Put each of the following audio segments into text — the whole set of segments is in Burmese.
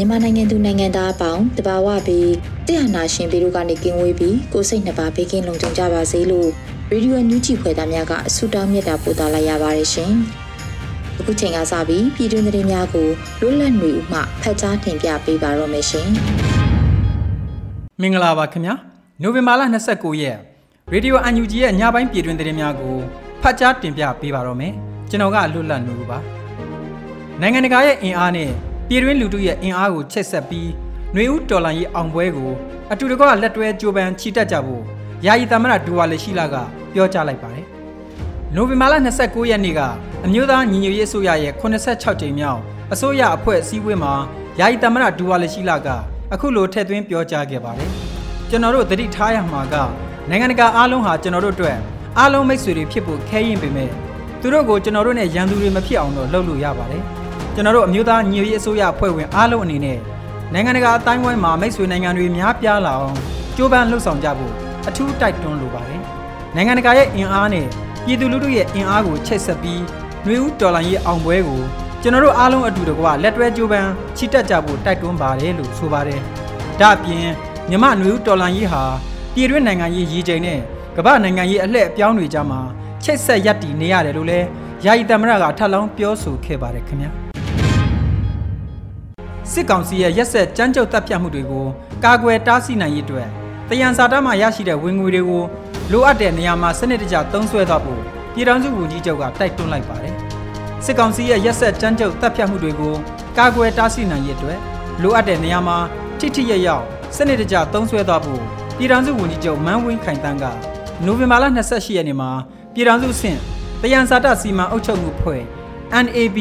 မြန်မာနိုင်ငံသူနိုင်ငံသားအပေါင်းတဘာဝပြီးတရားနာရှင်ပြီးတို့ကနေကင်းဝေးပြီးကိုစိတ်နှစ်ပါးဘေးကင်းလုံခြုံကြပါစေလို့ရေဒီယိုညူဂျီဖွယ်သားများကဆုတောင်းမေတ္တာပို့သလိုက်ရပါတယ်ရှင်။အခုချိန်ကစပြီးပြည်တွင်းသတင်းများကိုလွတ်လပ်နေဦးမှဖတ်ကြားတင်ပြပေးပါတော့မယ်ရှင်။မင်္ဂလာပါခင်ဗျာ။နိုဝင်ဘာလ29ရက်ရေဒီယိုအန်ယူဂျီရဲ့ညပိုင်းပြည်တွင်းသတင်းများကိုဖတ်ကြားတင်ပြပေးပါတော့မယ်။ကျွန်တော်ကလွတ်လပ်နေဦးပါ။နိုင်ငံတကာရဲ့အင်အားနဲ့ ပြည်တွင်းလူထုရဲ့အင်အားကိုချက်ဆက်ပြီးຫນွေဦးတော်လန်ရေးအောင်ပွဲကိုအတူတကွလက်တွဲကြိုးပမ်းချီတက်ကြဖို့ယာယီသမရဒူဝါလက်ရှိလာကပြောကြားလိုက်ပါတယ်။နိုဝင်ဘာလ29ရက်နေ့ကအမျိုးသားညီညွတ်ရေးအစိုးရရဲ့86ကြိမ်မြောက်အစိုးရအဖွဲ့အစည်းအဝေးမှာယာယီသမရဒူဝါလက်ရှိလာကအခုလိုထည့်သွင်းပြောကြားခဲ့ပါတယ်။ကျွန်တော်တို့သတိထားရမှာကနိုင်ငံတကာအားလုံးဟာကျွန်တော်တို့အတွက်အားလုံးမိတ်ဆွေတွေဖြစ်ဖို့ခဲရင်ပေမဲ့သူတို့ကိုကျွန်တော်တို့နဲ့ရန်သူတွေမဖြစ်အောင်တော့လုပ်လို့ရပါတယ်။ ကျွန်တော်တို့အမျိုးသားညီညွတ်ရေးအစိုးရအဖွဲ့ဝင်အားလုံးအနေနဲ့နိုင်ငံတကာအတိုင်းဝိုင်းမှာမိတ်ဆွေနိုင်ငံတွေများပြားလာအောင်ကြိုးပမ်းလှုပ်ဆောင်ကြဖို့အထူးတိုက်တွန်းလိုပါတယ်။နိုင်ငံတကာရဲ့အင်အားနဲ့ပြည်သူလူထုရဲ့အင်အားကိုချိတ်ဆက်ပြီးနှွေဦးတော်လှန်ရေးအောင်ပွဲကိုကျွန်တော်တို့အားလုံးအတူတကွလက်တွဲကြိုးပမ်းချီတက်ကြဖို့တိုက်တွန်းပါတယ်လို့ဆိုပါတယ်။ဒါ့အပြင်မြမနှွေဦးတော်လှန်ရေးဟာပြည်တွင်းနိုင်ငံရေးရည်ချိန်နဲ့ကမ္ဘာနိုင်ငံရေးအလှည့်အပြောင်းတွေကြားမှာချိတ်ဆက်ရပ်တည်နေရတယ်လို့လည်းယာယီသမရကထပ်လောင်းပြောဆိုခဲ့ပါတယ်ခင်ဗျာ။ စစ်ကောင်စီရဲ့ရက်ဆက်ကြမ်းကြုတ်တပ်ဖြတ်မှုတွေကိုကာကွယ်တားဆီးနိုင်ရေးအတွက်တယံစာတမှရရှိတဲ့ဝင်ငွေတွေကိုလိုအပ်တဲ့နေရာမှာစနစ်တကျသုံးစွဲသွားဖို့ပြည်ထောင်စုဝန်ကြီးချုပ်ကတိုက်တွန်းလိုက်ပါတယ်။စစ်ကောင်စီရဲ့ရက်ဆက်ကြမ်းကြုတ်တပ်ဖြတ်မှုတွေကိုကာကွယ်တားဆီးနိုင်ရေးအတွက်လိုအပ်တဲ့နေရာမှာထိထိရရောက်စနစ်တကျသုံးစွဲသွားဖို့ပြည်ထောင်စုဝန်ကြီးချုပ်မန်းဝင်းခိုင်တန်းကနိုဝင်ဘာလ28ရက်နေ့မှာပြည်ထောင်စုဆင့်တယံစာတစီမံအုပ်ချုပ်မှုဖွဲ့ NAB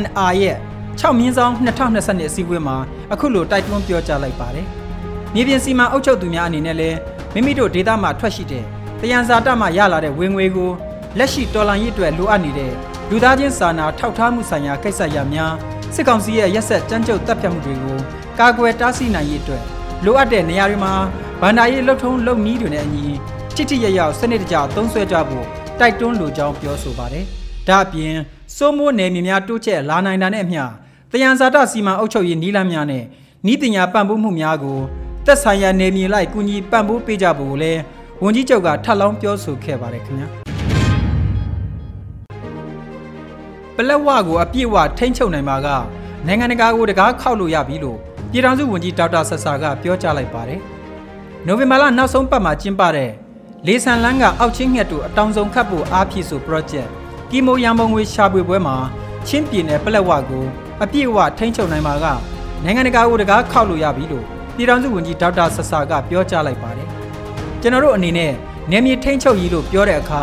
NR ရဲ့ 6မြင်းဆောင်2022အစည်းအဝေးမှာအခုလိုတိုက်တွန်းပြောကြားလိုက်ပါတယ်။မြေပြင်စီမံအုပ်ချုပ်သူများအနေနဲ့လည်းမိမိတို့ဒေသမှာထွက်ရှိတဲ့တယံဇာတမှရလာတဲ့ဝင်ငွေကိုလက်ရှိတော်လှန်ရေးအတွက်လိုအပ်နေတဲ့လူသားချင်းစာနာထောက်ထားမှုဆိုင်ရာကိစ္စရပ်များစစ်ကောင်စီရဲ့ရက်ဆက်ကြမ်းကြုတ်တပ်ဖြတ်မှုတွေကိုကာကွယ်တားဆီးနိုင်ရေးအတွက်လိုအပ်တဲ့နေရာတွေမှာဗန္ဒာရေးလှုပ်ထုံးလုပ်နည်းတွေနဲ့အညီထိထိရရောက်စနစ်တကျသုံးစွဲကြဖို့တိုက်တွန်းလိုကြောင်းပြောဆိုပါတယ်။ဒါ့အပြင်စိုးမိုးနယ်မြေများတိုးချဲ့လာနိုင်တာနဲ့အမျှ တယံဇာတစီမံအုပ်ချုပ်ရေးနီးလမ်းများနဲ့ဤပညာပံ့ပိုးမှုများကိုသက်ဆိုင်ရာနယ်မြေလိုက်ကူညီပံ့ပိုးပေးကြဖို့လည်းဝန်ကြီးချုပ်ကထပ်လောင်းပြောဆိုခဲ့ပါတယ်ခင်ဗျာပလက်ဝကိုအပြည့်အဝထိန်းချုပ်နိုင်မှာကနိုင်ငံတကာကိုတကားခောက်လို့ရပြီလို့ပြည်ထောင်စုဝန်ကြီးဒေါက်တာဆဆာကပြောကြားလိုက်ပါတယ်နိုဝင်ဘာလနောက်ဆုံးပတ်မှာကျင်းပတဲ့လေဆန်လန်းကအောက်ချင်းငှက်တို့အတောင်ဆုံးခတ်ဖို့အားဖြည့်ဆို project ကီမိုရန်ပုံငွေရှာဖွေပွဲမှာချင်းပြည်နယ်ပလက်ဝကို အပြည့်အဝထိန်းချုပ်နိုင်မှာကနိုင်ငံတကာကိုတကားခောက်လို့ရပြီလို့ပြည်ထောင်စုဝန်ကြီးဒေါက်တာဆဆာကပြောကြားလိုက်ပါတယ်။ကျွန်တော်တို့အနေနဲ့နေမြေထိန်းချုပ်ရေးလို့ပြောတဲ့အခါ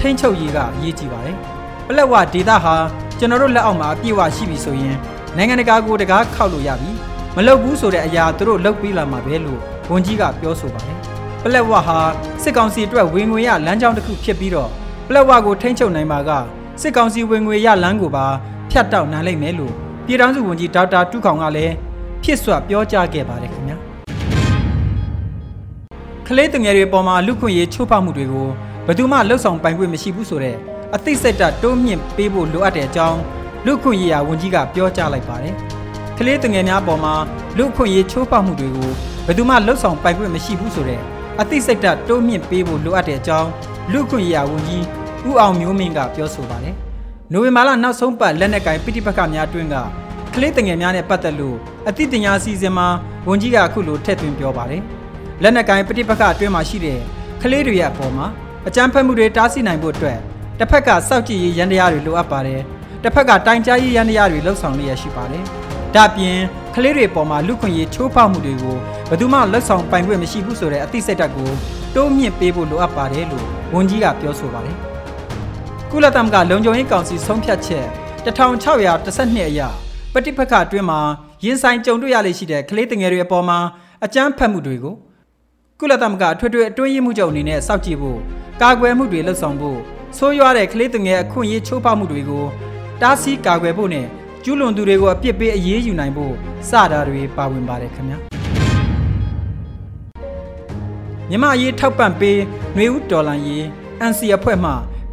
ထိန်းချုပ်ရေးကအရေးကြီးပါတယ်။ပလက်ဝဒေတာဟာကျွန်တော်တို့လက်အောက်မှာအပြည့်အဝရှိပြီဆိုရင်နိုင်ငံတကာကိုတကားခောက်လို့ရပြီ။မလုပ်ဘူးဆိုတဲ့အရာသူတို့လုပ်ပြီးလာမှာပဲလို့ဝန်ကြီးကပြောဆိုပါတယ်။ပလက်ဝဟာစစ်ကောင်စီအတွက်ဝင်ငွေရလမ်းကြောင်းတစ်ခုဖြစ်ပြီးတော့ပလက်ဝကိုထိန်းချုပ်နိုင်မှာကစစ်ကောင်စီဝင်ငွေရလမ်းကိုပါဖြတ်တောက်နိုင်လိမ့်မယ်လို့ ပြည်ထောင်စုဝန်ကြီးဒေါက်တာတူးခေါင်ကလည်းဖြစ်စွာပြောကြားခဲ့ပါတယ်ခင်ဗျာကလေးတငယ်တွေပေါ်မှာလူခွင့်ရေးချိုးဖောက်မှုတွေကိုဘယ်သူမှလှုပ်ဆောင်ပိုင်ခွင့်မရှိဘူးဆိုတဲ့အသိစိတ်ဓာတ်တိုးမြင့်ပေးဖို့လိုအပ်တဲ့အကြောင်းလူခွင့်ရေးရာဝန်ကြီးကပြောကြားလိုက်ပါတယ်ကလေးတငယ်များပေါ်မှာလူခွင့်ရေးချိုးဖောက်မှုတွေကိုဘယ်သူမှလှုပ်ဆောင်ပိုင်ခွင့်မရှိဘူးဆိုတဲ့အသိစိတ်ဓာတ်တိုးမြင့်ပေးဖို့လိုအပ်တဲ့အကြောင်းလူခွင့်ရေးရာဝန်ကြီးဦးအောင်မျိုးမင်းကပြောဆိုပါတယ် နိုဝင်ဘာလနောက်ဆုံးပတ်လက်နက်ကင်ပိဋိပက္ခများအတွင်းကကလေးတငယ်များနဲ့ပတ်သက်လို့အသိဉာဏ်အစီအစဉ်မှာဝန်ကြီးကအခုလိုထည့်သွင်းပြောပါတယ်။လက်နက်ကင်ပိဋိပက္ခအတွင်းမှာရှိတဲ့ကလေးတွေရဲ့အပေါ်မှာအကြမ်းဖက်မှုတွေတားဆီးနိုင်ဖို့အတွက်တစ်ဖက်ကစောက်ကြည့်ရေးရန်တရားတွေလိုအပ်ပါတယ်။တစ်ဖက်ကတိုင်ကြားရေးရန်တရားတွေလှုပ်ဆောင်လျက်ရှိပါတယ်။ဒါ့အပြင်ကလေးတွေပေါ်မှာလူခွင့်ရေးချိုးဖောက်မှုတွေကိုဘယ်သူမှလက်ဆောင်ပိုင်ခွင့်မရှိဘူးဆိုတဲ့အသိစိတ်ဓာတ်ကိုတိုးမြင့်ပေးဖို့လိုအပ်ပါတယ်လို့ဝန်ကြီးကပြောဆိုပါတယ်။ ကုလသမဂ္ဂလုံခြုံရေးကောင်စီဆုံးဖြတ်ချက်1612အရပဋိပက္ခအတွင်းမှာရင်ဆိုင်ကြုံတွေ့ရလေရှိတဲ့ကလေးငယ်တွေအပေါ်မှာအကြမ်းဖက်မှုတွေကိုကုလသမဂ္ဂအထွေထွေအတွင်းရေးမှုချုပ်အနေနဲ့စောင့်ကြည့်ဖို့ကာကွယ်မှုတွေလှုပ်ဆောင်ဖို့ဆိုးရွားတဲ့ကလေးငယ်အခွင့်အရေးချိုးဖောက်မှုတွေကိုတားဆီးကာကွယ်ဖို့နဲ့ကျူးလွန်သူတွေကိုအပြစ်ပေးအရေးယူနိုင်ဖို့စတာတွေပါဝင်ပါတယ်ခင်ဗျာမြမအရေးထောက်ပံ့ပေးຫນွေဦးဒေါ်လာရေး NC အဖွဲ့မှ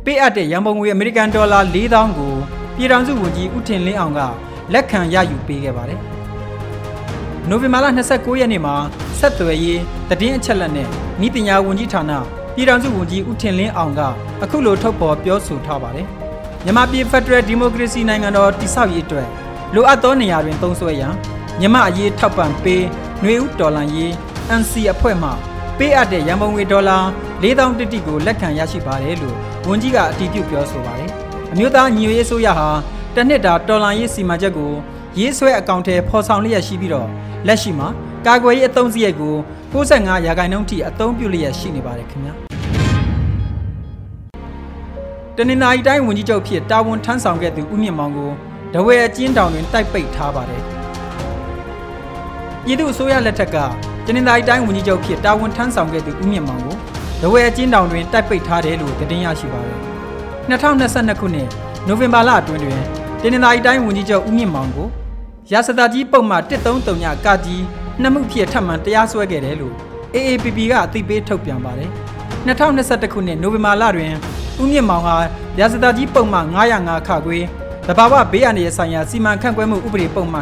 ပေးအပ်တဲ့ရန်ပုံငွေအမေရိကန်ဒေါ်လာ4000ကိုပြည်ထောင်စုဝန်ကြီးဦးထင်လင်းအောင်ကလက်ခံရယူပေးခဲ့ပါတယ်။နိုဝင်ဘာလ29ရက်နေ့မှာဆက်သွယ်ရေးတည်င်းအချက်လက်နဲ့ဤပညာဝန်ကြီးဌာနပြည်ထောင်စုဝန်ကြီးဦးထင်လင်းအောင်ကအခုလိုထုတ်ဖော်ပြောဆိုထားပါတယ်။မြန်မာပြည်ဖက်ဒရယ်ဒီမိုကရေစီနိုင်ငံတော်တည်ဆောက်ရေးအတွက်လိုအပ်သောနေရာတွင်သုံးစွဲရန်မြန်မာအရေးထောက်ပံ့ပေးຫນွေဦးဒေါ်လာရေး NC အဖွဲ့မှပေးအပ်တဲ့ရန်ပုံငွေဒေါ်လာ4000တိတိကိုလက်ခံရရှိပါတယ်လို့ဝန်ကြီးကအတည်ပြုပြောဆိုပါတယ်။အမျိုးသားညီညွတ်ရေးဆိုရဟာတနှစ်တာတော်လန်ရေးစီမံချက်ကိုရေးဆွဲအကောင့်ထဲပေါ်ဆောင်လျက်ရှိပြီးတော့လက်ရှိမှာကာကွယ်ရေးအသုံးစရိတ်ကို65ရာခိုင်နှုန်းထိအသုံးပြုလျက်ရှိနေပါတယ်ခင်ဗျာတနင်္လာရီတိုင်းဝန်ကြီးချုပ်ဖြစ်တာဝန်ထမ်းဆောင်ခဲ့သူဦးမြင့်မောင်ကိုဒဝဲအကျဉ်းတောင်တွင်တိုက်ပိတ်ထားပါတယ်ပြည်သူ့အစိုးရလက်ထက်ကတနင်္လာရီတိုင်းဝန်ကြီးချုပ်ဖြစ်တာဝန်ထမ်းဆောင်ခဲ့သူဦးမြင့်မောင်ကို ဒဝဲအကျဉ်းတောင်တွင်တိုက်ပိတ်ထားတယ်လို့သတင်းရရှိပါတယ်2022ခုနှစ်နိုဝင်ဘာလအတွင်းတွင်တင်းနေသာရီတိုင်းဝန်ကြီးချုပ်ဦးမြင့်မောင်ကိုရာစတာကြီးပုံမှ133ညကကြီးနှစ်မှုဖြစ်ထပ်မံတရားစွဲခဲ့တယ်လို့ AAPP ကအသိပေးထုတ်ပြန်ပါတယ်2021ခုနှစ်နိုဝင်ဘာလတွင်ဦးမြင့်မောင်ဟာရာစတာကြီးပုံမှ905ခခွေတဘာဝဘေးအန္တရာယ်ဆိုင်ရာစီမံခန့်ခွဲမှုဥပဒေပုံမှ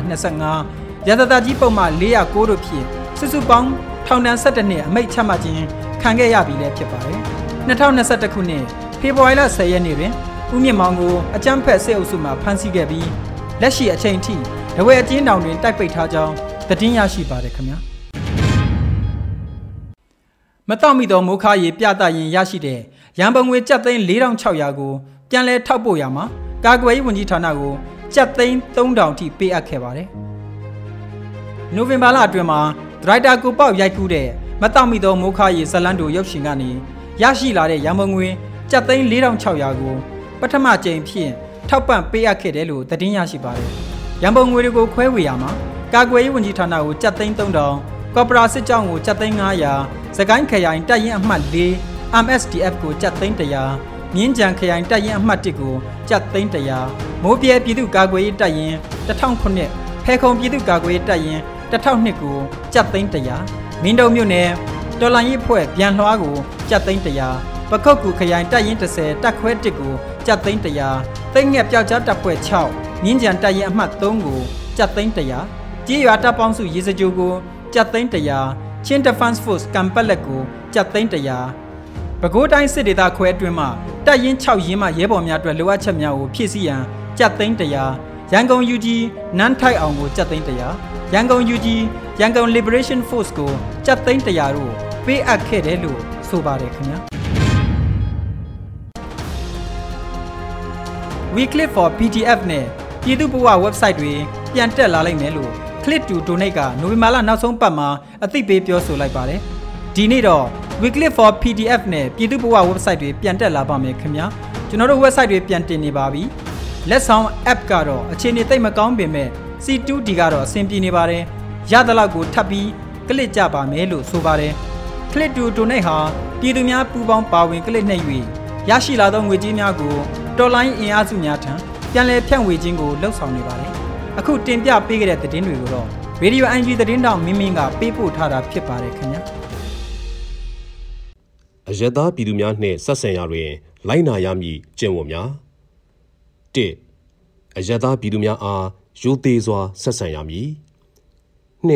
25ရာစတာကြီးပုံမှ409တို့ဖြင့်စုစုပေါင်းထောင်ဒဏ်17နှစ်အမိန့်ချမှတ်ခြင်းခံခဲ့ရပြီလည်းဖြစ်ပါတယ်2021ခုနှစ်ဖေဖော်ဝါရီလ10ရက်နေ့တွင်ဦးမြင့်မောင်ကိုအကြမ်းဖက်စစ်အုပ်စုမှဖမ်းဆီးခဲ့ပြီးလက်ရှိအချိန်ထိတဝဲအကျဉ်းတောင်တွင်တိုက်ပိတ်ထားကြောင်းသတင်းရရှိပါတယ်ခင်ဗျာမတော်မီသောမိုးခါရီပြသရင်ရရှိတဲ့ရန်ပုံငွေကျပ်သိန်း4600ကိုပြန်လည်ထောက်ပို့ရမှာကာကွယ်ရေးဝန်ကြီးဌာနကိုကျပ်သိန်း3000ထိပေးအပ်ခဲ့ပါတယ်နိုဝင်ဘာလအတွင်းမှာဒရိုက်တာကိုပေါက်ရိုက်ကူးတဲ့ မတော်မီသောမိုးခါရီဇလန်တို့ရုပ်ရှင်ကနေရရှိလာတဲ့ရန်ပုံငွေကျပ်သိန်း4600ကိုပထမကြိမ်ဖြင့်ထောက်ပံ့ပေးအပ်ခဲ့တယ်လို့သတင်းရရှိပါတယ်။ရန်ပုံငွေတွေကိုခွဲဝေရမှာကာကွယ်ရေးဝန်ကြီးဌာနကိုကျပ်သိန်း3000ကော်ပိုရာစစ်ကြောင်းကိုကျပ်သိန်း900စကိုင်းခရိုင်တပ်ရင်းအမှတ်4 MSDF ကိုကျပ်သိန်း100မြင်းကြံခရိုင်တပ်ရင်းအမှတ်1ကိုကျပ်သိန်း100မိုးပြဲပြည်သူ့ကာကွယ်ရေးတပ်ရင်း1009ဖဲခုံပြည်သူ့ကာကွယ်ရေးတပ်ရင်း1002ကိုကျပ်သိန်း100 မင်းတုံမြို့နယ်တော်လိုင်းရေးဖွဲ့ပြန်လွှားကိုကျပ်သိန်း100ပခုတ်ကူခရိုင်တပ်ရင်း30တပ်ခွဲ1ကိုကြက်သိန်း100သိငှက်ပျောက်ကြားတပ်ဖွဲ့6မြင်းကြံတပ်ရင်းအမှတ်3ကိုကြက်သိန်း100ကြေးရွာတပ်ပေါင်းစုရေစကြိုကိုကြက်သိန်း100ချင်း Defense Force ကံပက်လက်ကိုကြက်သိန်း100ပဲခူးတိုင်းစစ်ဒေသခွဲအတွင်းမှာတပ်ရင်း6ရင်းမှရဲဘော်များအတွက်လိုအပ်ချက်များကိုဖြည့်ဆည်းရန်ကြက်သိန်း100ရန်ကုန် UG နန်းထိုက်အောင်ကိုကြက်သိန်း100ရန်ကုန် UG ရန်ကုန် Liberation Force ကိုကြက်သိန်း100တို့ပေးအပ်ခဲ့တယ်လို့ဆိုပါတယ်ခင်ဗျာ Weekly for PDF နဲ့ပြည်သူ့ဘဝ website တွေပြန်တက်လာလိမ့်မယ်လို့ Click to Donate ကနိုဝင်ဘာလနောက်ဆုံးပတ်မှာအသိပေးပြောဆိုလိုက်ပါတယ်။ဒီနေ့တော့ Weekly for PDF နဲ့ပြည်သူ့ဘဝ website တွေပြန်တက်လာပါမယ်ခင်ဗျာ။ကျွန်တော်တို့ website တွေပြန်တင်နေပါပြီ။လက်ဆောင် app ကတော့အခြေအနေသိပ်မကောင်းပေမဲ့ C2D ကတော့အဆင်ပြေနေပါတယ်။ ရသလောက်ကိုထပ်ပြီးကလစ်ကြပါမယ်လို့ဆိုပါတယ်။ Click to Donate ဟာပြည်သူများပူးပေါင်းပါဝင်ကလစ်နှိပ်၍ရရှိလာသောငွေကြေးများကိုတော်လိုင်းအင်အားစုများထံပြန်လည်ဖြန့်ဝေခြင်းကိုလှုံ့ဆော်နေပါတယ်။အခုတင်ပြပေးခဲ့တဲ့သတင်းတွေကိုတော့ Radio UNG သတင်းတောင်မင်းမင်းကပေးပို့ထားတာဖြစ်ပါတယ်ခင်ဗျာ။အယက်သားပြည်သူများနှင့်ဆက်ဆံရာတွင် လိုက်နာရမည့်ကျင့်ဝတ်များ၁အယက်သားပြည်သူများအားရိုသေစွာဆက်ဆံရမည် ၂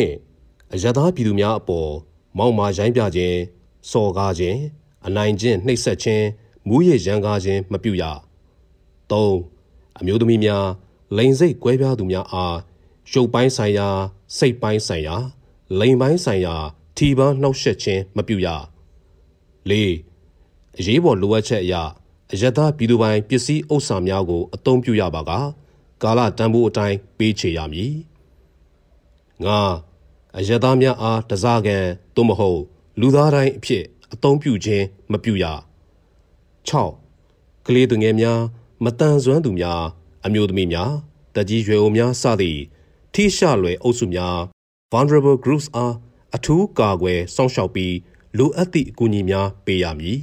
အယက်သားပြည်သူများအပေါ်မောက်မာရိုင်းပြခြင်းစော်ကားခြင်းအနိုင်ကျင့်နှိပ်စက်ခြင်းမူးယစ်ရန်ကားခြင်းမပြုရ3အမျိုးသမီးများလိန်စိတ်ကွဲပြားသူများအားရုပ်ပိုင်းဆိုင်ရာစိတ်ပိုင်းဆိုင်ရာလိန်ပိုင်းဆိုင်ရာထီပန်းနှောက်ယှက်ခြင်းမပြုရ၄အရေးပေါ်လိုအပ်ချက်အရအယက်သားပြည်သူပိုင်ပစ္စည်းဥစ္စာများကိုအသုံးပြုရပါကကာလတန်ဖိုးအတိုင်းပေးချေရမည် ၅အယက်သားများအားတစားကန်သို့မဟုတ် လူသားတိုင်းအဖြစ်အသုံးပြုခြင်းမပြုရ6ကလေးသူငယ်များမတန်ဆွမ်းသူများအမျိုးသမီးများတကြီးရွယ်အိုများစသည့်ထိရှလွယ်အုပ်စုများ vulnerable groups အားအထူးကာကွယ်စောင့်ရှောက်ပြီးလိုအပ်သည့်အကူအညီများပေးရမည်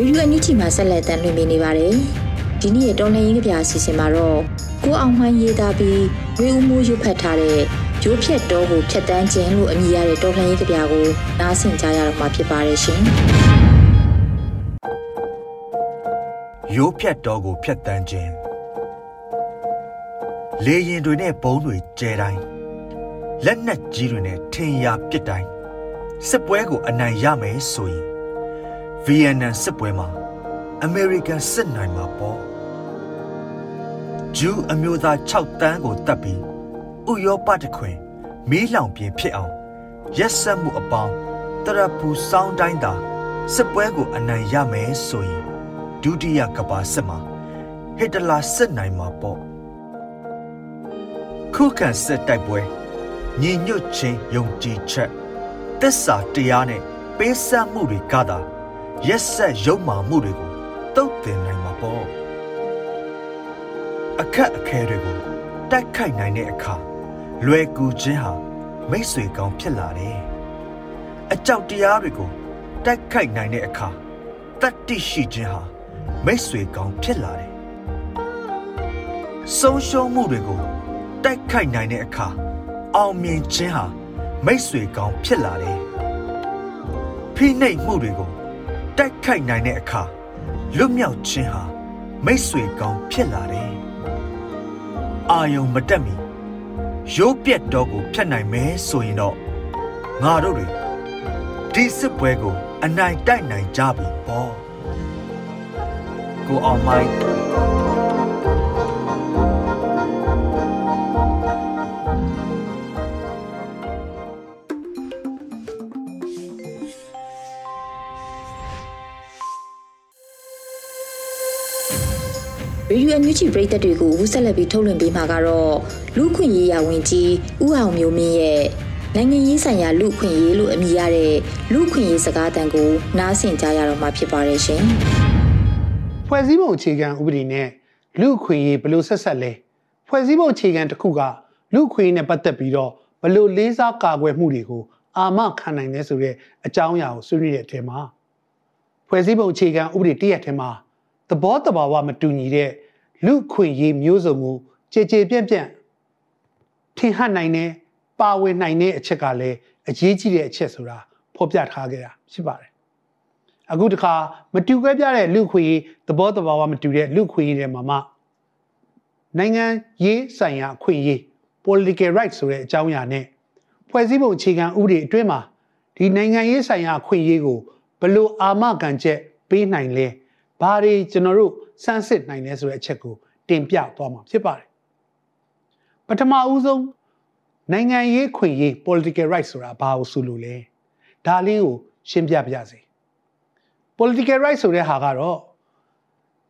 ရေဒီယိုအန်ယူဂျီမှာဆက်လက်တင်ပြနေပါတယ်။ဒီနေ့ရတော်လှန်ရေးကြပြအစီအစဉ်မှာတော့ကိုအောင်မှန်းရေးသားပြီးဝေဦးမိုးရွတ်ဖတ်ထားတဲ့ရိုးဖြတ်တော်ကိုဖြတ်တန်းခြင်းလို့အမည်ရတဲ့တော်လှန်ရေးကြပြကိုနားဆင်ကြရတော့မှာဖြစ်ပါတယ်ရှင်။ရိုးဖြတ်တော်ကိုဖြတ်တန်းခြင်းလေရင်တွေနဲ့ဘုံတွေကျဲတိုင်းလက်နက်ကြီးတွေနဲ့ထင်ရပစ်တိုင်းစစ်ပွဲကိုအနိုင်ရမယ်ဆိုရင် ဗီယက်နမ်စစ်ပွဲမှာအမေရိကန်စစ်နိုင်မှာပေါ့ဂျူးအမျိုးသား6တန်းကိုတပ်ပြီးဥရောပတခွင်မီးလောင်ပြင်းဖြစ်အောင်ရက်ဆက်မှုအပေါင်းတရပူစောင်းတိုင်းသာစစ်ပွဲကိုအနိုင်ရမယ်ဆိုရင်ဒုတိယကမ္ဘာစစ်မှာဟစ်တလာစစ်နိုင်မှာပေါ့ခုခံစစ်တိုက်ပွဲညီညွတ်ခြင်းယုံကြည်ချက်သစ္စာတရားနဲ့ပေးဆက်မှုတွေကသာ ရက်ဆက်ရုံမာမှုတွေကိုတုတ်တင်နိုင်မှာပေါ့အခက်အခဲတွေကိုတိုက်ခိုက်နိုင်တဲ့အခါလွယ်ကူခြင်းဟာမိတ်ဆွေကောင်းဖြစ်လာတယ်အကြောက်တရားတွေကိုတိုက်ခိုက်နိုင်တဲ့အခါတတ္တိရှိခြင်းဟာမိတ်ဆွေကောင်းဖြစ်လာတယ်ဆုံးရှုံးမှုတွေကိုတိုက်ခိုက်နိုင်တဲ့အခါအောင်မြင်ခြင်းဟာမိတ်ဆွေကောင်းဖြစ်လာတယ်ဖိနှိပ်မှုတွေကို တိုက်ခိုက်နိုင်တဲ့အခါလွတ်မြောက်ခြင်းဟာမိတ်ဆွေကောင်းဖြစ်လာတယ်။အာယုံမတက်မီရိုးပြက်တော့ကိုဖြတ်နိုင်မယ်ဆိုရင်တော့ငါတို့တွေဒီစစ်ပွဲကို အနိုင်တိုက်နိုင်ကြပြီပေါ့။ကိုအောင်မိုင်း ရေဒီယိုအန်ယူဂျီပရိသတ်တွေကိုဝူဆက်လက်ပြီးထုတ်လွှင့်ပေးမှာကတော့လူခွင့်ရေးရာဝန်ကြီးဦးအောင်မျိုးမင်းရဲ့နိုင်ငံရေးဆိုင်ရာလူခွင့်ရေးလို့အမည်ရတဲ့လူခွင့်ရေးစကားတန်ကိုနားဆင်ကြရတော့မှာဖြစ်ပါတယ်ရှင်။ဖွဲ့စည်းပုံအခြေခံဥပဒေနဲ့လူခွင့်ရေးဘလို့ဆက်ဆက်လဲ။ဖွဲ့စည်းပုံအခြေခံတစ်ခုကလူခွင့်ရေးနဲ့ပတ်သက်ပြီးတော့ဘလို့လေးစားကာကွယ်မှုတွေကိုအာမခံနိုင်တယ်ဆိုတဲ့အကြောင်းအရာကိုဆွေးနွေးတဲ့အထက်မှာဖွဲ့စည်းပုံအခြေခံဥပဒေတရက်ထဲမှာ သဘောတဘာဝမတူညီတဲ့လူခွင့်ရေးမျိုးစုံမှုကြည်ကြည်ပြန့်ပြန့်ထင်ဟပ်နိုင်တဲ့ပါဝင်နိုင်တဲ့အချက်ကလည်းအရေးကြီးတဲ့အချက်ဆိုတာဖော်ပြထားခဲ့တာဖြစ်ပါတယ်အခုတခါမတူကွဲပြားတဲ့လူခွင့်ရေးသဘောတဘာဝမတူတဲ့လူခွင့်ရေးတွေမှာမှနိုင်ငံရေးဆိုင်ရာအခွင့်အရေး political rights ဆိုတဲ့အကြောင်းအရာနဲ့ဖွဲ့စည်းပုံအခြေခံဥပဒေအတွင်းမှာဒီနိုင်ငံရေးဆိုင်ရာအခွင့်အရေးကိုဘယ်လိုအာမခံချက်ပေးနိုင်လဲ ဘာတွေကျွန်တော်တို့စမ်းစစ်နိုင်လဲဆိုတဲ့အချက်ကိုတင်ပြသွားမှာဖြစ်ပါတယ်ပထမဦးဆုံးနိုင်ငံရေးခွင့်ရေး political rights ဆိုတာဘာကိုဆိုလို့လဲဒါလေးကိုရှင်းပြပြစေ political rights ဆိုတဲ့ဟာကတော့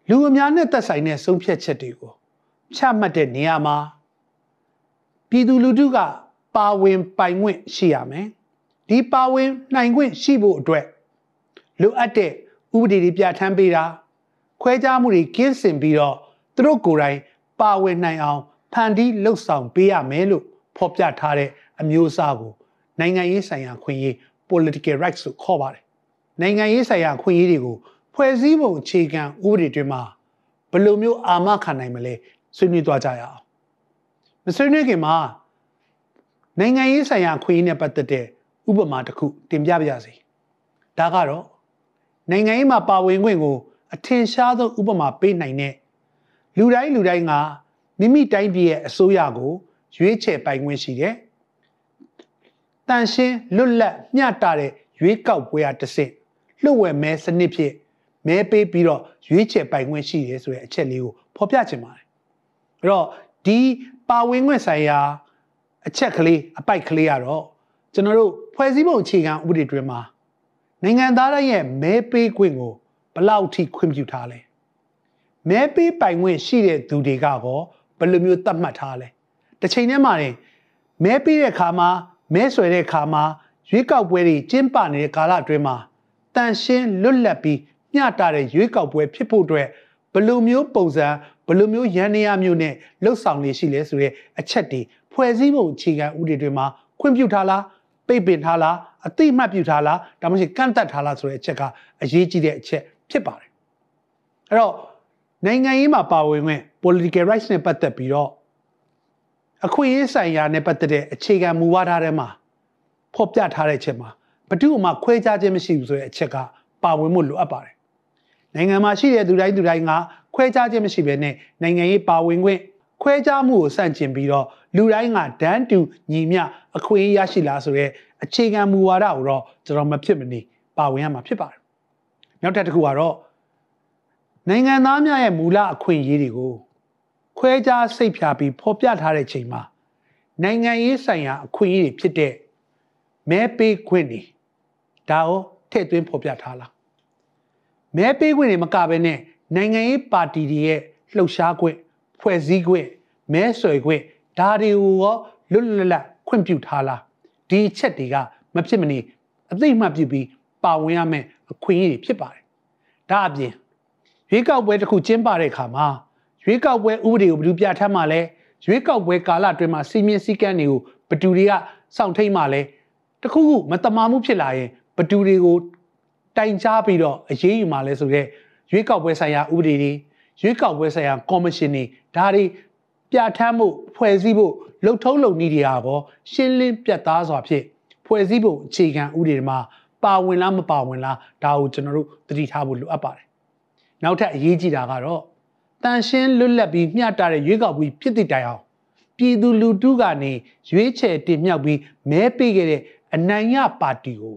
လူအများနဲ့သက်ဆိုင်တဲ့ဆုံးဖြတ်ချက်တွေကိုချမှတ်တဲ့နေရာမှာပြည်သူလူထုကပါဝင်ပိုင်ခွင့်ရှိရမယ်ဒီပါဝင်နိုင်ခွင့်ရှိဖို့အတွက်လိုအပ်တဲ့ဥပဒေတွေပြဋ္ဌာန်းပေးတာ ခွဲခြားမှုတွေကင်းစင်ပြီးတော့သူတို့ကိုယ်တိုင်ပါဝင်နိုင်အောင်ဖန်တီးလှုပ်ဆောင်ပေးရမယ်လို့ဖော်ပြထားတဲ့အမျိုးအစားကိုနိုင်ငံရေးဆိုင်ရာခွင့်ရေး political rights လို့ခေါ်ပါတယ်နိုင်ငံရေးဆိုင်ရာခွင့်ရေးတွေကိုဖွဲ့စည်းပုံအခြေခံဥပဒေတွေမှာဘယ်လိုမျိုးအာမခံနိုင်မလဲဆွေးနွေးသွားကြရအောင်မဆွေးနွေးခင်မှာနိုင်ငံရေးဆိုင်ရာခွင့်ရေးနဲ့ပတ်သက်တဲ့ဥပမာတစ်ခုတင်ပြပါရစေဒါကတော့နိုင်ငံရေးမှာပါဝင်ခွင့်ကို အထင်ရှားဆုံးဥပမာပေးနိုင်တဲ့လူတိုင်းလူတိုင်းကမိမိတိုင်းပြည်ရဲ့အစိုးရကို ရွေးချယ်ပိုင်ခွင့်ရှိတယ်။တတန်ရှင်းလွတ်လပ်မျှတတဲ့ရွေးကောက်ပွဲအတစ်စစ်လှုပ်ဝက်မဲစနစ်ဖြင့်မဲပေးပြီးတော့ရွေးချယ်ပိုင်ခွင့်ရှိတယ်ဆိုတဲ့အချက်လေးကိုဖော်ပြချင်ပါတယ်အဲ့တော့ဒီပါဝင်ခွင့်ဆိုင်ရာအချက်ကလေးအပိုက်ကလေးကတော့ကျွန်တော်တို့ဖွဲ့စည်းပုံအခြေခံဥပဒေတွင်မှာနိုင်ငံသားတိုင်းရဲ့မဲပေးခွင့်ကိုဘ လောက်ထိခွင့်ပြုထားလဲမဲပေးပိုင်ခွင့်ရှိတဲ့သူတွေကကောဘယ်လိုမျိုးသတ်မှတ်ထားလဲတစ်ချိန်တည်းမှာနေမဲပေးတဲ့ခါမှာမဲဆွယ်တဲ့ခါမှာရွေးကောက်ပွဲတွေကျင်းပနေတဲ့ကာလအတွင်းမှာတန်ရှင်းလွတ်လပ်ပြီးမျှတတဲ့ရွေးကောက်ပွဲဖြစ်ဖို့အတွက်ဘယ်လိုမျိုးပုံစံဘယ်လိုမျိုးရန်နေရမျိုးနဲ့လှုပ်ဆောင်နေရှိလဲဆိုတဲ့အချက်တွေဖွဲ့စည်းပုံအခြေခံဥပဒေတွေမှာခွင့်ပြုထားလားပိတ်ပင်ထားလားအတိမတ်ပြုထားလားဒါမှမဟုတ်ကန့်သက်ထားလားဆိုတဲ့အချက်ကအရေးကြီးတဲ့အချက် ဖြစ်ပါတယ်အဲ့တော့နိုင်ငံရေးမှာပါဝင်ခွင့် political rights နဲ့ပတ်သက်ပြီးတော့အခွင့်အရေးဆိုင်ရာနဲ့ပတ်သက်တဲ့အခြေခံမူဝါဒထဲမှာဖော်ပြထားတဲ့အချက်မှာဘယ်သူမှခွဲခြားခြင်းမရှိဘူးဆိုတဲ့အချက်ကပါဝင်မှုလိုအပ်ပါတယ်နိုင်ငံမှာရှိတဲ့သူတိုင်းသူတိုင်းကခွဲခြားခြင်းမရှိဘဲနဲ့နိုင်ငံရေးပါဝင်ခွင့်ခွဲခြားမှုကိုစန့်ကျင်ပြီးတော့လူတိုင်းကဒန်းတူညီမျှအခွင့်အရေးရရှိလားဆိုတဲ့အခြေခံမူဝါဒကိုတော့ကျွန်တော်မဖြစ်မနေပါဝင်ရမှာဖြစ်ပါတယ် နောက်တစ်ခုကတော့နိုင်ငံသားများရဲ့မူလအခွင့်အရေးတွေကိုခွဲခြားစိတ်ဖြာပြီးဖော်ပြထားတဲ့ချိန်မှာနိုင်ငံရေးဆိုင်ရာအခွင့်အရေးတွေဖြစ်တဲ့မဲပေးခွင့်တွေဒါကိုထည့်သွင်းဖော်ပြထားလားမဲပေးခွင့်တွေမကဘဲနဲ့နိုင်ငံရေးပါတီတွေရဲ့လှုပ်ရှားခွင့်ဖွဲ့စည်းခွင့်မဲဆွယ်ခွင့်ဒါတွေကိုရောလွတ်လွတ်လပ်ခွင့်ပြုထားလားဒီအချက်တွေကမဖြစ်မနေအသိမှတ်ပြုပြီးပါဝင်ရမယ် အခွင့်အရေးတွေဖြစ်ပါတယ်ဒါအပြင်ရွေးကောက်ပွဲတစ်ခုကျင်းပတဲ့အခါမှာရွေးကောက်ပွဲဥပဒေကိုဘယ်သူပြဋ္ဌာန်းမှလဲရွေးကောက်ပွဲကာလအတွင်းမှာစီမင်းစည်းကမ်းတွေကိုဘယ်သူတွေကစောင့်ထိန်မှလဲတခုခုမတမာမှုဖြစ်လာရင်ဘယ်သူတွေကိုတိုင်ကြားပြီးတော့အရေးယူမှလဲဆိုတော့ရွေးကောက်ပွဲဆိုင်ရာဥပဒေတွေရွေးကောက်ပွဲဆိုင်ရာကော်မရှင်တွေဒါတွေပြဋ္ဌာန်းမှုဖွဲ့စည်းဖို့လှုပ်ထုံးလုပ်နည်းတွေဟာကောရှင်းလင်းပြတ်သားစွာဖြင့်ဖွဲ့စည်းဖို့အခြေခံဥပဒေမှာ ပါဝင်လားမပါဝင်လားဒါကိုကျွန်တော်တို့သတိထားဖို့လိုအပ်ပါတယ်နောက်ထပ်အရေးကြီးတာကတော့တန်ရှင်းလွတ်လပ်ပြီးမျှတတဲ့ရွေးကောက်ပွဲဖြစ်တဲ့တိုင်အောင်ပြည်သူလူထုကနေရွေးချယ်တင်မြှောက်ပြီးမဲပေးခဲ့တဲ့အနိုင်ရပါတီကို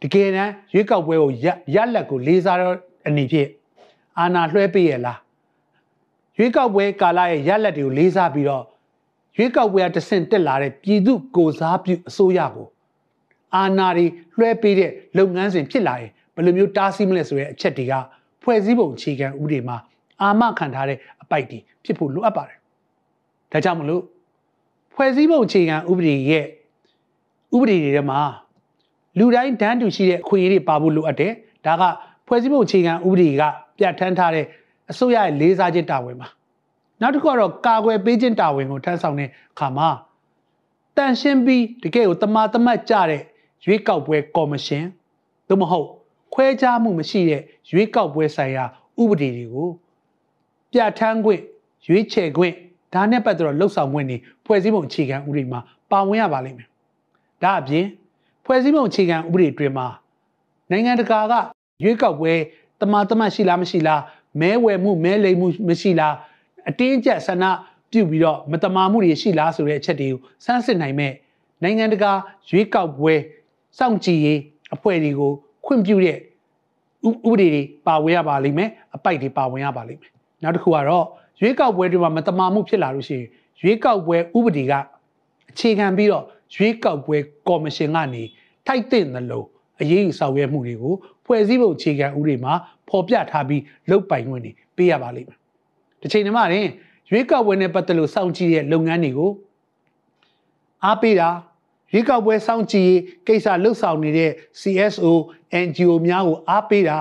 တကယ်တမ်းရွေးကောက်ပွဲကိုရလက်ကိုလေးစားတော့အနေဖြင့်အာဏာလွှဲပေးရလားရွေးကောက်ပွဲကာလရဲ့ရလက်တွေကိုလေးစားပြီးတော့ရွေးကောက်ပွဲကတဆင့်တက်လာတဲ့ပြည်သူကိုစားပြုအစိုးရကို အာဏာတွေလွှဲပေးတဲ့လုပ်ငန်းစဉ်ဖြစ်လာရင်ဘယ်လိုမျိုးတားဆီးမလဲဆိုတဲ့အချက်တွေကဖွဲ့စည်းပုံအခြေခံဥပဒေမှာအာမခံထားတဲ့အပိုက်တွေဖြစ်ဖို့လိုအပ်ပါတယ်။ဒါကြောင့်မလို့ဖွဲ့စည်းပုံအခြေခံဥပဒေရဲ့ဥပဒေတွေထဲမှာလူတိုင်းတန်းတူရှိတဲ့အခွင့်အရေးတွေပါဖို့လိုအပ်တယ်။ဒါကဖွဲ့စည်းပုံအခြေခံဥပဒေကပြဋ္ဌာန်းထားတဲ့အစိုးရရဲ့လေးစားခြင်းတာဝန်ပါ။နောက်တစ်ခုကတော့ကာကွယ်ပေးခြင်းတာဝန်ကိုထမ်းဆောင်တဲ့အခါမှာတန်ရှင်းပြီးတကယ်ကိုတမာတမတ်ကြတဲ့ ရွေးကောက်ပွဲကော်မရှင်သို့မဟုတ်ခွဲခြားမှုမရှိတဲ့ရွေးကောက်ပွဲဆိုင်ရာဥပဒေတွေကိုပြဋ္ဌာန်းခွင့်ရွေးချယ်ခွင့်ဒါနဲ့ပတ်သက်တော့လှုပ်ဆောင်ခွင့်တွေဖွဲ့စည်းပုံအခြေခံဥပဒေမှာပါဝင်ရပါလိမ့်မယ်။ဒါအပြင်ဖွဲ့စည်းပုံအခြေခံဥပဒေတွင်မှာနိုင်ငံတကာကရွေးကောက်ပွဲတမာတမတ်ရှိလားမရှိလားမဲဝယ်မှုမဲလိမ်မှုမရှိလားအတင်းကျပ်ဆန္ဒပြုပြီးတော့မတမာမှုတွေရှိလားဆိုတဲ့အချက်တွေကိုစမ်းစစ်နိုင်မဲ့နိုင်ငံတကာရွေးကောက်ပွဲ စောင့်ကြည့်ရေးအဖွဲ့တွေကိုခွင့်ပြုတဲ့ဥပဒေတွေပါဝင်ရပါလိမ့်မယ်အပိုက်တွေပါဝင်ရပါလိမ့်မယ်နောက်တစ်ခုကတော့ရွေးကောက်ပွဲတွေမှာမတမာမှုဖြစ်လာလို့ရှိရင်ရွေးကောက်ပွဲဥပဒေကအခြေခံပြီးတော့ရွေးကောက်ပွဲကော်မရှင်ကနေထိုက်တဲ့လို့အရေးယူဆောင်ရွက်မှုတွေကိုဖွဲ့စည်းပုံအခြေခံဥပဒေမှာဖော်ပြထားပြီးလုပ်ပိုင်ခွင့်တွေပေးရပါလိမ့်မယ်။တစ်ချိန်တည်းမှာရင်ရွေးကောက်ပွဲနဲ့ပတ်သက်လို့စောင့်ကြည့်တဲ့လုပ်ငန်းတွေကိုအားပေးတာ ရွေးကောက်ပွဲစောင့်ကြည့်ရေးကိစ္စလှုပ်ဆောင်နေတဲ့ CSO NGO များကိုအားပေးတာ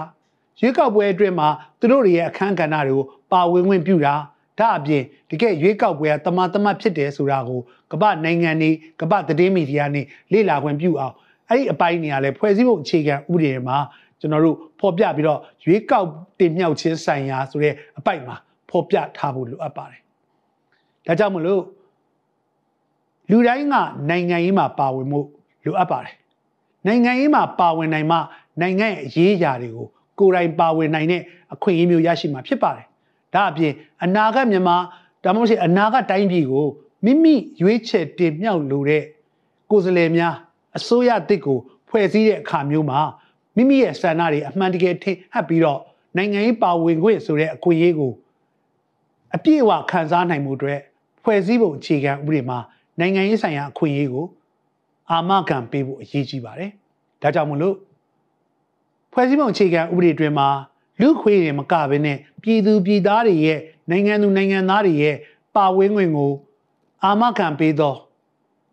ရွေးကောက်ပွဲအတွင်းမှာသူတို့တွေရဲ့အခမ်းကဏ္ဍတွေကိုပါဝင်ဝင်ပြုတာဒါအပြင်တကယ်ရွေးကောက်ပွဲကတမတမဖြစ်တယ်ဆိုတာကိုကမ္ဘာနိုင်ငံတွေကမ္ဘာသတင်းမီဒီယာတွေလေ့လာခွင့်ပြုအောင်အဲ့ဒီအပိုင်းတွေကလည်းဖွဲ့စည်းပုံအခြေခံဥပဒေမှာကျွန်တော်တို့ဖော်ပြပြီးတော့ရွေးကောက်တင်မြှောက်ခြင်းဆိုင်ရာဆိုတဲ့အပိုက်မှာဖော်ပြထားဖို့လိုအပ်ပါတယ်ဒါကြောင့်မလို့ လူတိုင်းကနိုင်ငံရေးမှာပါဝင်မှုလိုအပ်ပါတယ်နိုင်ငံရေးမှာပါဝင်နိုင်မှနိုင်ငံရဲ့အရေးအရာတွေကိုကိုယ်တိုင်ပါဝင်နိုင်တဲ့အခွင့်အရေးမျိုးရရှိမှာဖြစ်ပါတယ်ဒါအပြင်အနာဂတ်မြန်မာဒါမှမဟုတ်အနာဂတ်တိုင်းပြည်ကိုမိမိရွေးချယ်တင်မြှောက်လိုတဲ့ကိုယ်စားလှယ်များအစိုးရတစ်ကိုဖွဲ့စည်းတဲ့အခါမျိုးမှာမိမိရဲ့ဆန္ဒတွေအမှန်တကယ်ထင်ဟပ်ပြီးတော့နိုင်ငံရေးပါဝင်ခွင့်ဆိုတဲ့အခွင့်အရေးကိုအပြည့်အဝခံစားနိုင်မှုအတွက်ဖွဲ့စည်းပုံအခြေခံဥပဒေမှာ နိုင်ငံရေးဆိုင်ရာအခွင့်အရေးကိုအာမခံပေးဖို့အရေးကြီးပါတယ်။ဒါကြောင့်မလို့ဖွဲ့စည်းပုံအခြေခံဥပဒေတွင်မှာလူခွေးတွေမကဘဲနဲ့ပြည်သူပြည်သားတွေရဲ့နိုင်ငံသူနိုင်ငံသားတွေရဲ့ပါဝင်ခွင့်ကိုအာမခံပေးသော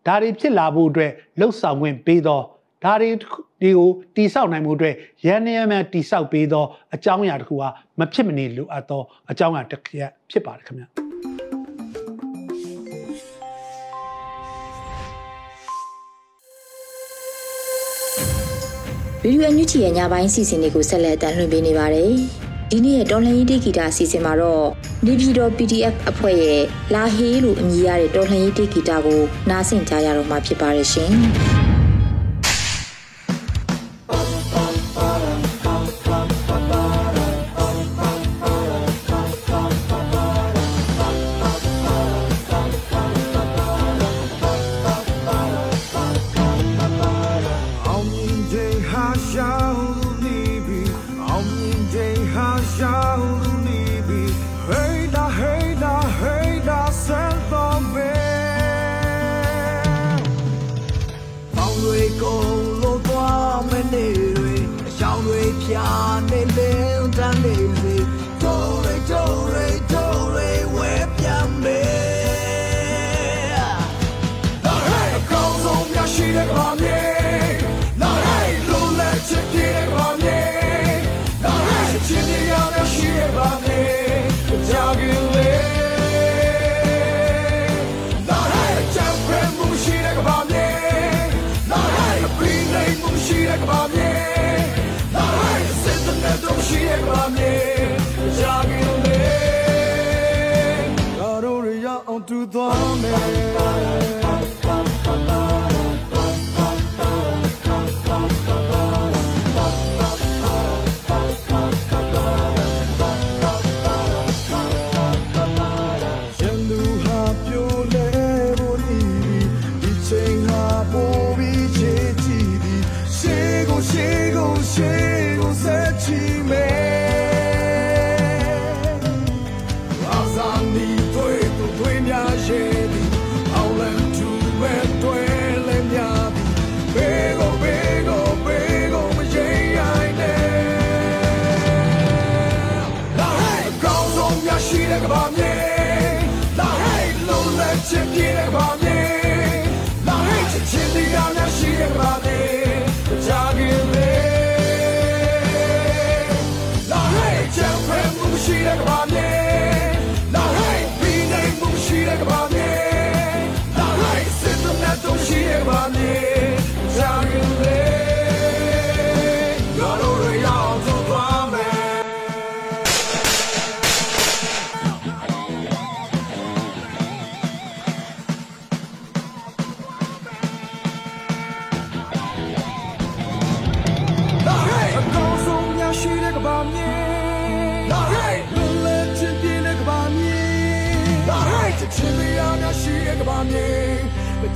ဒါတွေဖြစ်လာဖို့အတွက်လှုပ်ဆောင်ခွင့်ပေးသောဒါတွေဒီကိုတိဆောက်နိုင်မှုအတွက်ရန်နေရမှတိဆောက်ပေးသောအကြောင်းအရာတစ်ခုဟာမဖြစ်မနေလိုအပ်သောအကြောင်းအရာတစ်ခုဖြစ်ပါတယ်ခင်ဗျာ ဗီဒီယိုအန်ယူဂျီရဲ့ညပိုင်းစီစဉ်တွေကိုဆက်လက်တင်လွှင့်ပေးနေပါတယ်။ဒီနေ့ရဲ့တော်လှန်ရေးတေဂီတာအစီအစဉ်မှာတော့နေပြည်တော် PDF အဖွဲ့ရဲ့လာဟေးလို့အမည်ရတဲ့တော်လှန်ရေးတေဂီတာကိုနားဆင်ကြရတော့မှာဖြစ်ပါတယ်ရှင်။ my knees.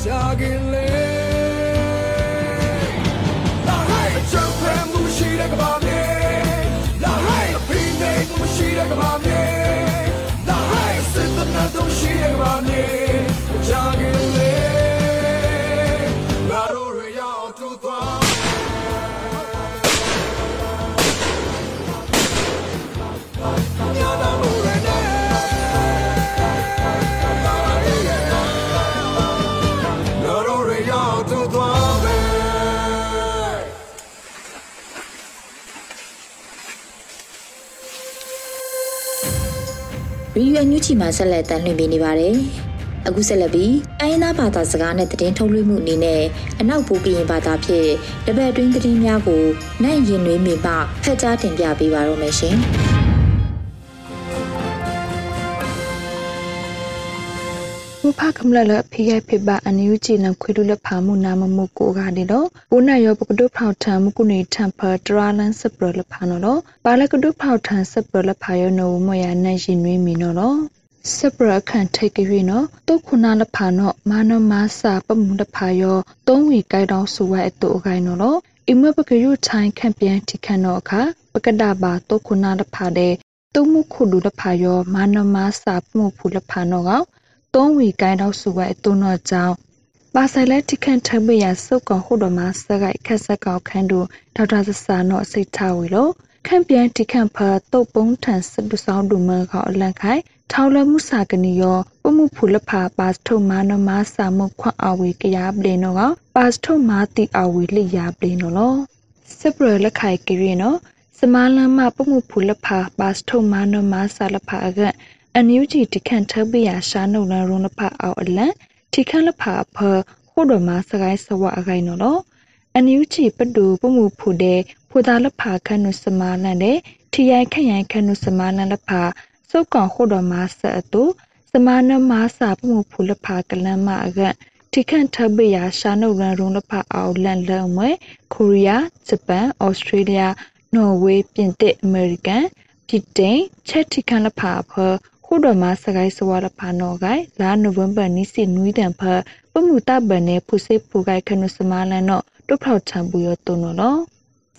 ရီယူ အန်ယူချီမှာဆက်လက်တန်လှည့်ပေးနေပါတယ်။အခုဆက်လက်ပြီးအင်းသားဘာသာစကားနဲ့တည်င်းထုတ်လွှင့်မှုအနေနဲ့အနောက်ပိုးကရင်ဘာသာဖြင့်တပတ်အတွင်းတည်င်းများကိုနိုင်ရင်နွေးမိမှဖက်ကြားတင်ပြပေးပါရမရှင်။ မဖခမလလဖိယဖိဘအန်ယူချီနခွေလူလဖာမှုနာမမှုကိုကတဲ့တော့ဘုနာယောပကတုဖောက်ထံမကုနေထံဖတရာလန်စပရလဖာနော်တော့ပါလကတုဖောက်ထံစပရလဖာယောနောမယနိုင်ရှင်နွေးမီနော်တော့စပရခန့်ထိတ်ကြွေနော်တုခုနာလဖာနော်မာနမစာပမှုတဖာယောသုံးဝီကိုက်တောင်းဆိုဝဲအတူအကိုင်းနော်လောအမပကရုထိုင်းခန့်ပြန်တိခန့်နော်အခါပကဒဘာတုခုနာလဖာတဲ့တုံမှုခုလူလဖာယောမာနမစာပမှုဖူလဖာနော်ကော သုံးဝီကိုင်းတောင်းဆိုဝဲအတူနော်ကြောင့်ပါဆိုင်လက်တိခန့်ထဘရစုတ်ကောင်ဟိုတော်မှာစကိုက်ခက်ဆက်ကောင်ခန်းတို့ဒေါက်တာဆဆာနော်စိတ်ထားဝီလို့ခန့်ပြန်တိခန့်ဖာတုတ်ပုံးထန်စတူဆောင်ဒူမကောအလန့်ခိုင်ထောက်လမှုစာကနီယောပမှုဖူလဖာပါစထုမာနမစာမခွန်အဝေကရပလေနောကပါစထုမာတိအဝေလိရပလေနောလောစပရလက်ခိုင်ကရီနောစမလမ်းမပမှုဖူလဖာပါစထုမာနမစာလဖာကအန် ယူဂျီတခန့်ထဘရရှာနုလရုံလဖာအောအလန့်ထိခန့်လဖာဖခုဒမစကိုင်းစဝအကိုင်နော်လောအန်ယူချီပဒူပမှုဖူတဲ့ဖူသားလဖာခန့်နုစမာလန်တဲ့ထီရိုင်ခန့်ရိုင်ခန့်နုစမာလန်လဖာစုတ်ကောင်ခုဒမဆအတူစမာနမစာပမှုဖူလဖာကလန်မအကထိခန့်ထဘရရှာနုရန်ရုံလဖာအောက်လန်လန်မွဲကိုရီးယားဂျပန်ဩစတြေးလျနော်ဝေးပြင်သစ်အမေရိကန်ပြည်တိန်ချက်ထိခန့်လဖာဖ ခုတော်မှာစကိုင်းစဝါလဖာနော်ကိုင်လာနိုဝင်ဘာနီစီနွီးတန်ဖပမှုတဘနေဖုစေဖူကိုင်ခနုစမလန်နော်တုဖောက်ချံပူရတုံနော်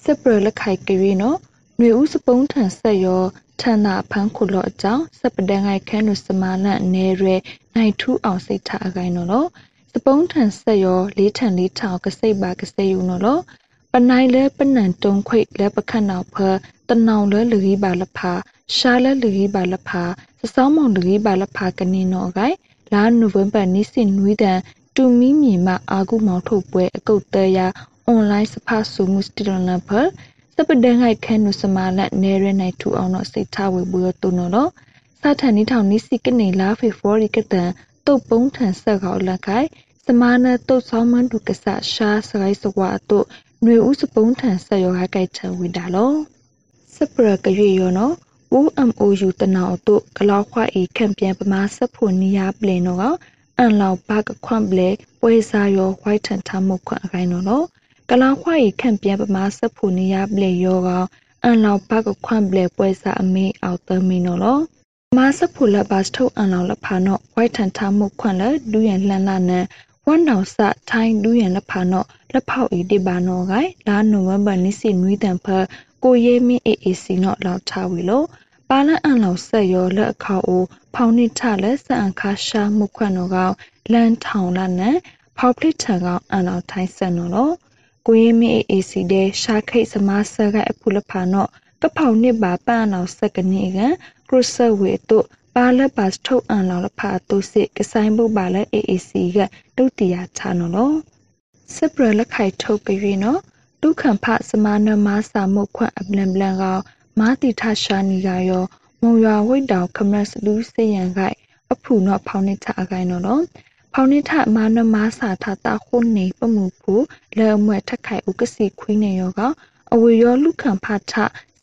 စပရလက်ခိုင်ကရီနော်ຫນွေဦးစပုံးထန်ဆက်ရောထန်နာဖန်းခုလောအကြောင်းစပဒန်ငိုင်ခန်းနုစမလန်နေရဲနိုင်ထူးအောင်စိတ်ထားအကိုင်နော်စပုံးထန်ဆက်ရောလေးထန်လေးထောင်ကစိတ်ပါကစိတ်ယူနော်ပနိုင်လဲပနန်တုံခွိလဲပခတ်နောက်ဖတနောင်လဲလူကြီးပါလဖာရှာလဲလူကြီးပါလဖာ စစောင်းမောင်လူကြီးပါလဖာကနေနော်ဂိုင်လာနိုဝင်ဘာနိစင်နွီးတန်တူမီမြေမအာကုမောင်ထုတ်ပွဲအကုတ်တဲရအွန်လိုင်းစဖာဆူမှုစတီလန်ဖာစပဒန်ဟိုက်ခန်နုစမာလက်နေရနိုင်ထူအောင်တော့စိတ်ထားဝေဘူးရတုံတော့စာထန်နီထောင်နိစီကနေလာဖေဖော်ရီကတန်တုတ်ပုံးထန်ဆက်ကောက်လက်ခိုင်စမာနတုတ်ဆောင်မန်ဒုကဆရှာစကိုင်းစကွာတို့ຫນွေဥစပုံးထန်ဆက်ရောဟကိုက်ချဝိတာလောစပရကရွေရောနော် UMOU တနောင်တို့ကလောက်ခွာဤခံပြန်ပမာဆက်ဖို့နီးရပလင်တော့အန်လောက်ဘကခွန့်ပလေပွဲစားရောဝိုက်ထန်ထမှုခွန့်အခိုင်နော်ကလောင်ခွာဤခံပြန်ပမာဆက်ဖို့နီးရပလေရောကအန်လောက်ဘကခွန့်ပလေပွဲစားအမေအောက်သမီနော်မာစဖူလဘတ်ထုတ်အန်လောင်လဖာနော့ဝိုက်ထန်ထမှုခွန့်လဒူးရန်လှန်လာနန်ဝန်နောင်စထိုင်းဒူးရန်လဖာနော့လက်ဖောက်ဤတိဘာနောဂိုင်လာနိုဝင်ဘာနိစီနွီတန်ဖ ကိုရဲမင်း AAC နော့လောက်ထားဝီလို့ပါလန်အန်လောက်ဆက်ရောလက်အခေါအိုဖောင်နိထလက်စန်ခါရှာမှုခွန့်နောကောင်လန်ထောင်လာနန်ဖောက်ပလစ်ထံကောင်အန်လောက်ထိုင်းဆက်နော်လို့ကိုရင်မီအေစီတဲ့ရှာခိတ်စမဆာကအဖူလဖာနော့ကဖောင်နစ်ပါပန်အောင်ဆက်ကနီကကရုဆဝေတို့ပါလက်ပါစထုတ်အန်လောင်လဖာတုစစ်ကဆိုင်ဘုပါလက် AAC ကတုတ်တီယာချနော်လို့စပရလက်ခိုက်ထုတ်ပြီးနော် ဒုက္ခံဖစမနမစာမှုခွန့်အပလန်ပလန်ကောင်မာတိထရှာနီကရောမုံရွာဝိတ်တောင်ခမတ်စလူးစေရန်ခိုက်အဖူနော်ဖောင်းနေချအကိုင်းနော်လို့ဖောင်းနေထမာနမစာထတာခုနေပမှုဖူလဲအမွဲထက်ခိုက်ဥကစီခွင်းနေရောကအဝေရောလူခံဖထ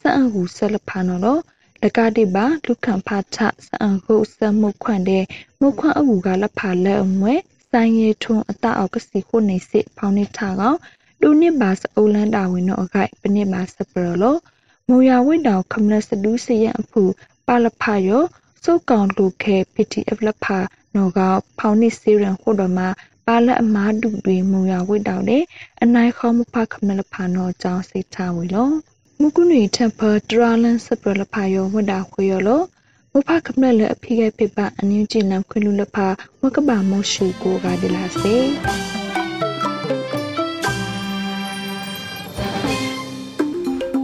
စအံဟုဆလဖာနော်လို့လကတိပါလူခံဖထစအံဟုစမှုခွန့်တဲ့မှုခွန့်အဝူကလဖာလဲအမွဲဆိုင်ရီထုံအတအောက်ကစီခုနေစစ်ဖောင်းနေထကောင် ဒူနစ်ပါစအုလန်တာဝင်တော့အခိုက်ပနစ်ပါစပရလို့မူရဝိတောင်ခမလစဒူးစရအဖူပါလဖယောစုတ်ကောင်လူခဲ PTF လဖနော်ကဖောင်နစ်စီရန်ဟိုဒမပါလအမားဒူတွေမူရဝိတောင်တဲ့အနိုင်ခေါမဖခမလဖနော်ကြောင်းစိတ်ထားဝီလောမုကုနီတမ်ပါဒရာလန်စပရလဖယောဝဒါခွေယောလောမဖခမလလအဖိခဲ့ပြပအနည်းကြည်နံခွလူလဖဝကဘာမောရှူကိုကဒလာစေ